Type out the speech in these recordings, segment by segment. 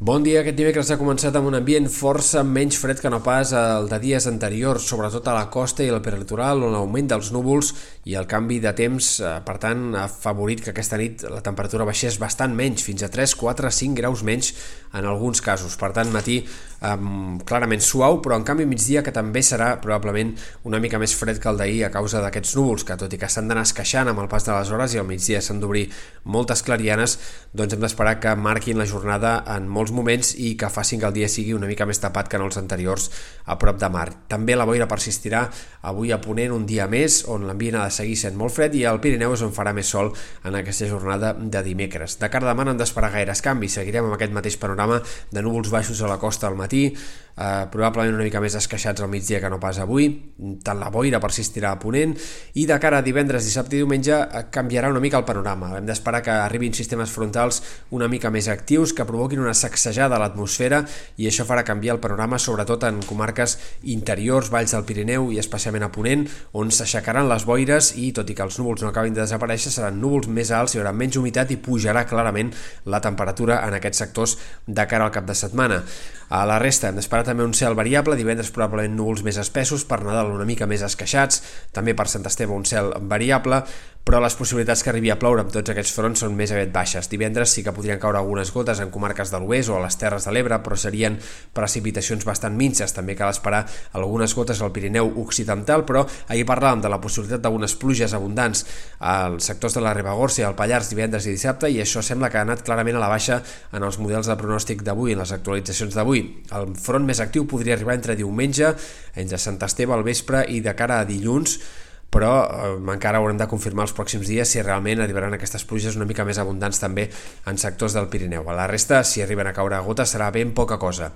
Bon dia, aquest dimecres ha començat amb un ambient força menys fred que no pas el de dies anteriors, sobretot a la costa i el peritoral, on l'augment dels núvols i el canvi de temps, eh, per tant, ha favorit que aquesta nit la temperatura baixés bastant menys, fins a 3, 4, 5 graus menys en alguns casos. Per tant, matí um, clarament suau, però en canvi migdia que també serà probablement una mica més fred que el d'ahir a causa d'aquests núvols, que tot i que s'han d'anar esqueixant amb el pas de les hores i al migdia s'han d'obrir moltes clarianes, doncs hem d'esperar que marquin la jornada en molts molts moments i que facin que el dia sigui una mica més tapat que en els anteriors a prop de mar. També la boira persistirà avui a Ponent un dia més, on l'ambient ha de seguir sent molt fred i al Pirineu és on farà més sol en aquesta jornada de dimecres. De cara a demà no hem d'esperar gaires canvis, seguirem amb aquest mateix panorama de núvols baixos a la costa al matí, eh, probablement una mica més esqueixats al migdia que no pas avui, tant la boira persistirà a Ponent i de cara a divendres, dissabte i diumenge eh, canviarà una mica el panorama. Hem d'esperar que arribin sistemes frontals una mica més actius que provoquin una sacsejada a l'atmosfera i això farà canviar el panorama sobretot en comarques interiors, valls del Pirineu i especialment a Ponent, on s'aixecaran les boires i tot i que els núvols no acabin de desaparèixer seran núvols més alts, hi haurà menys humitat i pujarà clarament la temperatura en aquests sectors de cara al cap de setmana. A la resta hem d'esperar també un cel variable, divendres probablement núvols més espessos, per Nadal una mica més esqueixats, també per Sant Esteve un cel variable, però les possibilitats que arribi a ploure amb tots aquests fronts són més aviat baixes. Divendres sí que podrien caure algunes gotes en comarques de l'Oest o a les Terres de l'Ebre, però serien precipitacions bastant minces. També cal esperar algunes gotes al Pirineu Occidental, però ahir parlàvem de la possibilitat d'unes pluges abundants als sectors de la Ribagorça i al Pallars divendres i dissabte, i això sembla que ha anat clarament a la baixa en els models de pronòstic d'avui, en les actualitzacions d'avui. El front més actiu podria arribar entre diumenge, entre Sant Esteve al vespre i de cara a dilluns, però eh, encara haurem de confirmar els pròxims dies si realment arribaran aquestes pluges una mica més abundants també en sectors del Pirineu. A la resta, si arriben a caure gotes, serà ben poca cosa.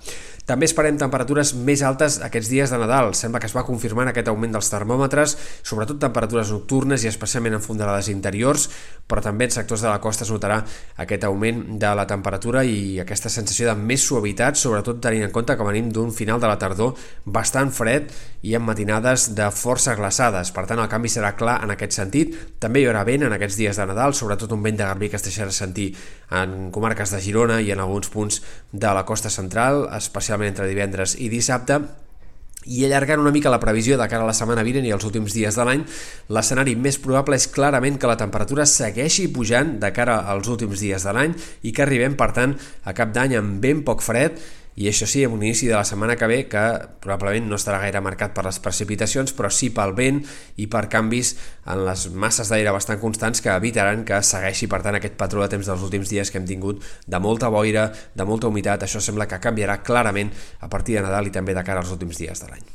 També esperem temperatures més altes aquests dies de Nadal. Sembla que es va confirmant aquest augment dels termòmetres, sobretot temperatures nocturnes i especialment en fondalades interiors, però també en sectors de la costa es notarà aquest augment de la temperatura i aquesta sensació de més suavitat, sobretot tenint en compte que venim d'un final de la tardor bastant fred i amb matinades de força glaçades. Per tant, el canvi serà clar en aquest sentit. També hi haurà vent en aquests dies de Nadal, sobretot un vent de garbí que es deixarà sentir en comarques de Girona i en alguns punts de la costa central, especialment entre divendres i dissabte, i allargant una mica la previsió de cara a la setmana vinent i els últims dies de l'any, l'escenari més probable és clarament que la temperatura segueixi pujant de cara als últims dies de l'any i que arribem, per tant, a cap d'any amb ben poc fred i això sí, amb un inici de la setmana que ve que probablement no estarà gaire marcat per les precipitacions, però sí pel vent i per canvis en les masses d'aire bastant constants que evitaran que segueixi, per tant, aquest patró de temps dels últims dies que hem tingut de molta boira, de molta humitat. Això sembla que canviarà clarament a partir de Nadal i també de cara als últims dies de l'any.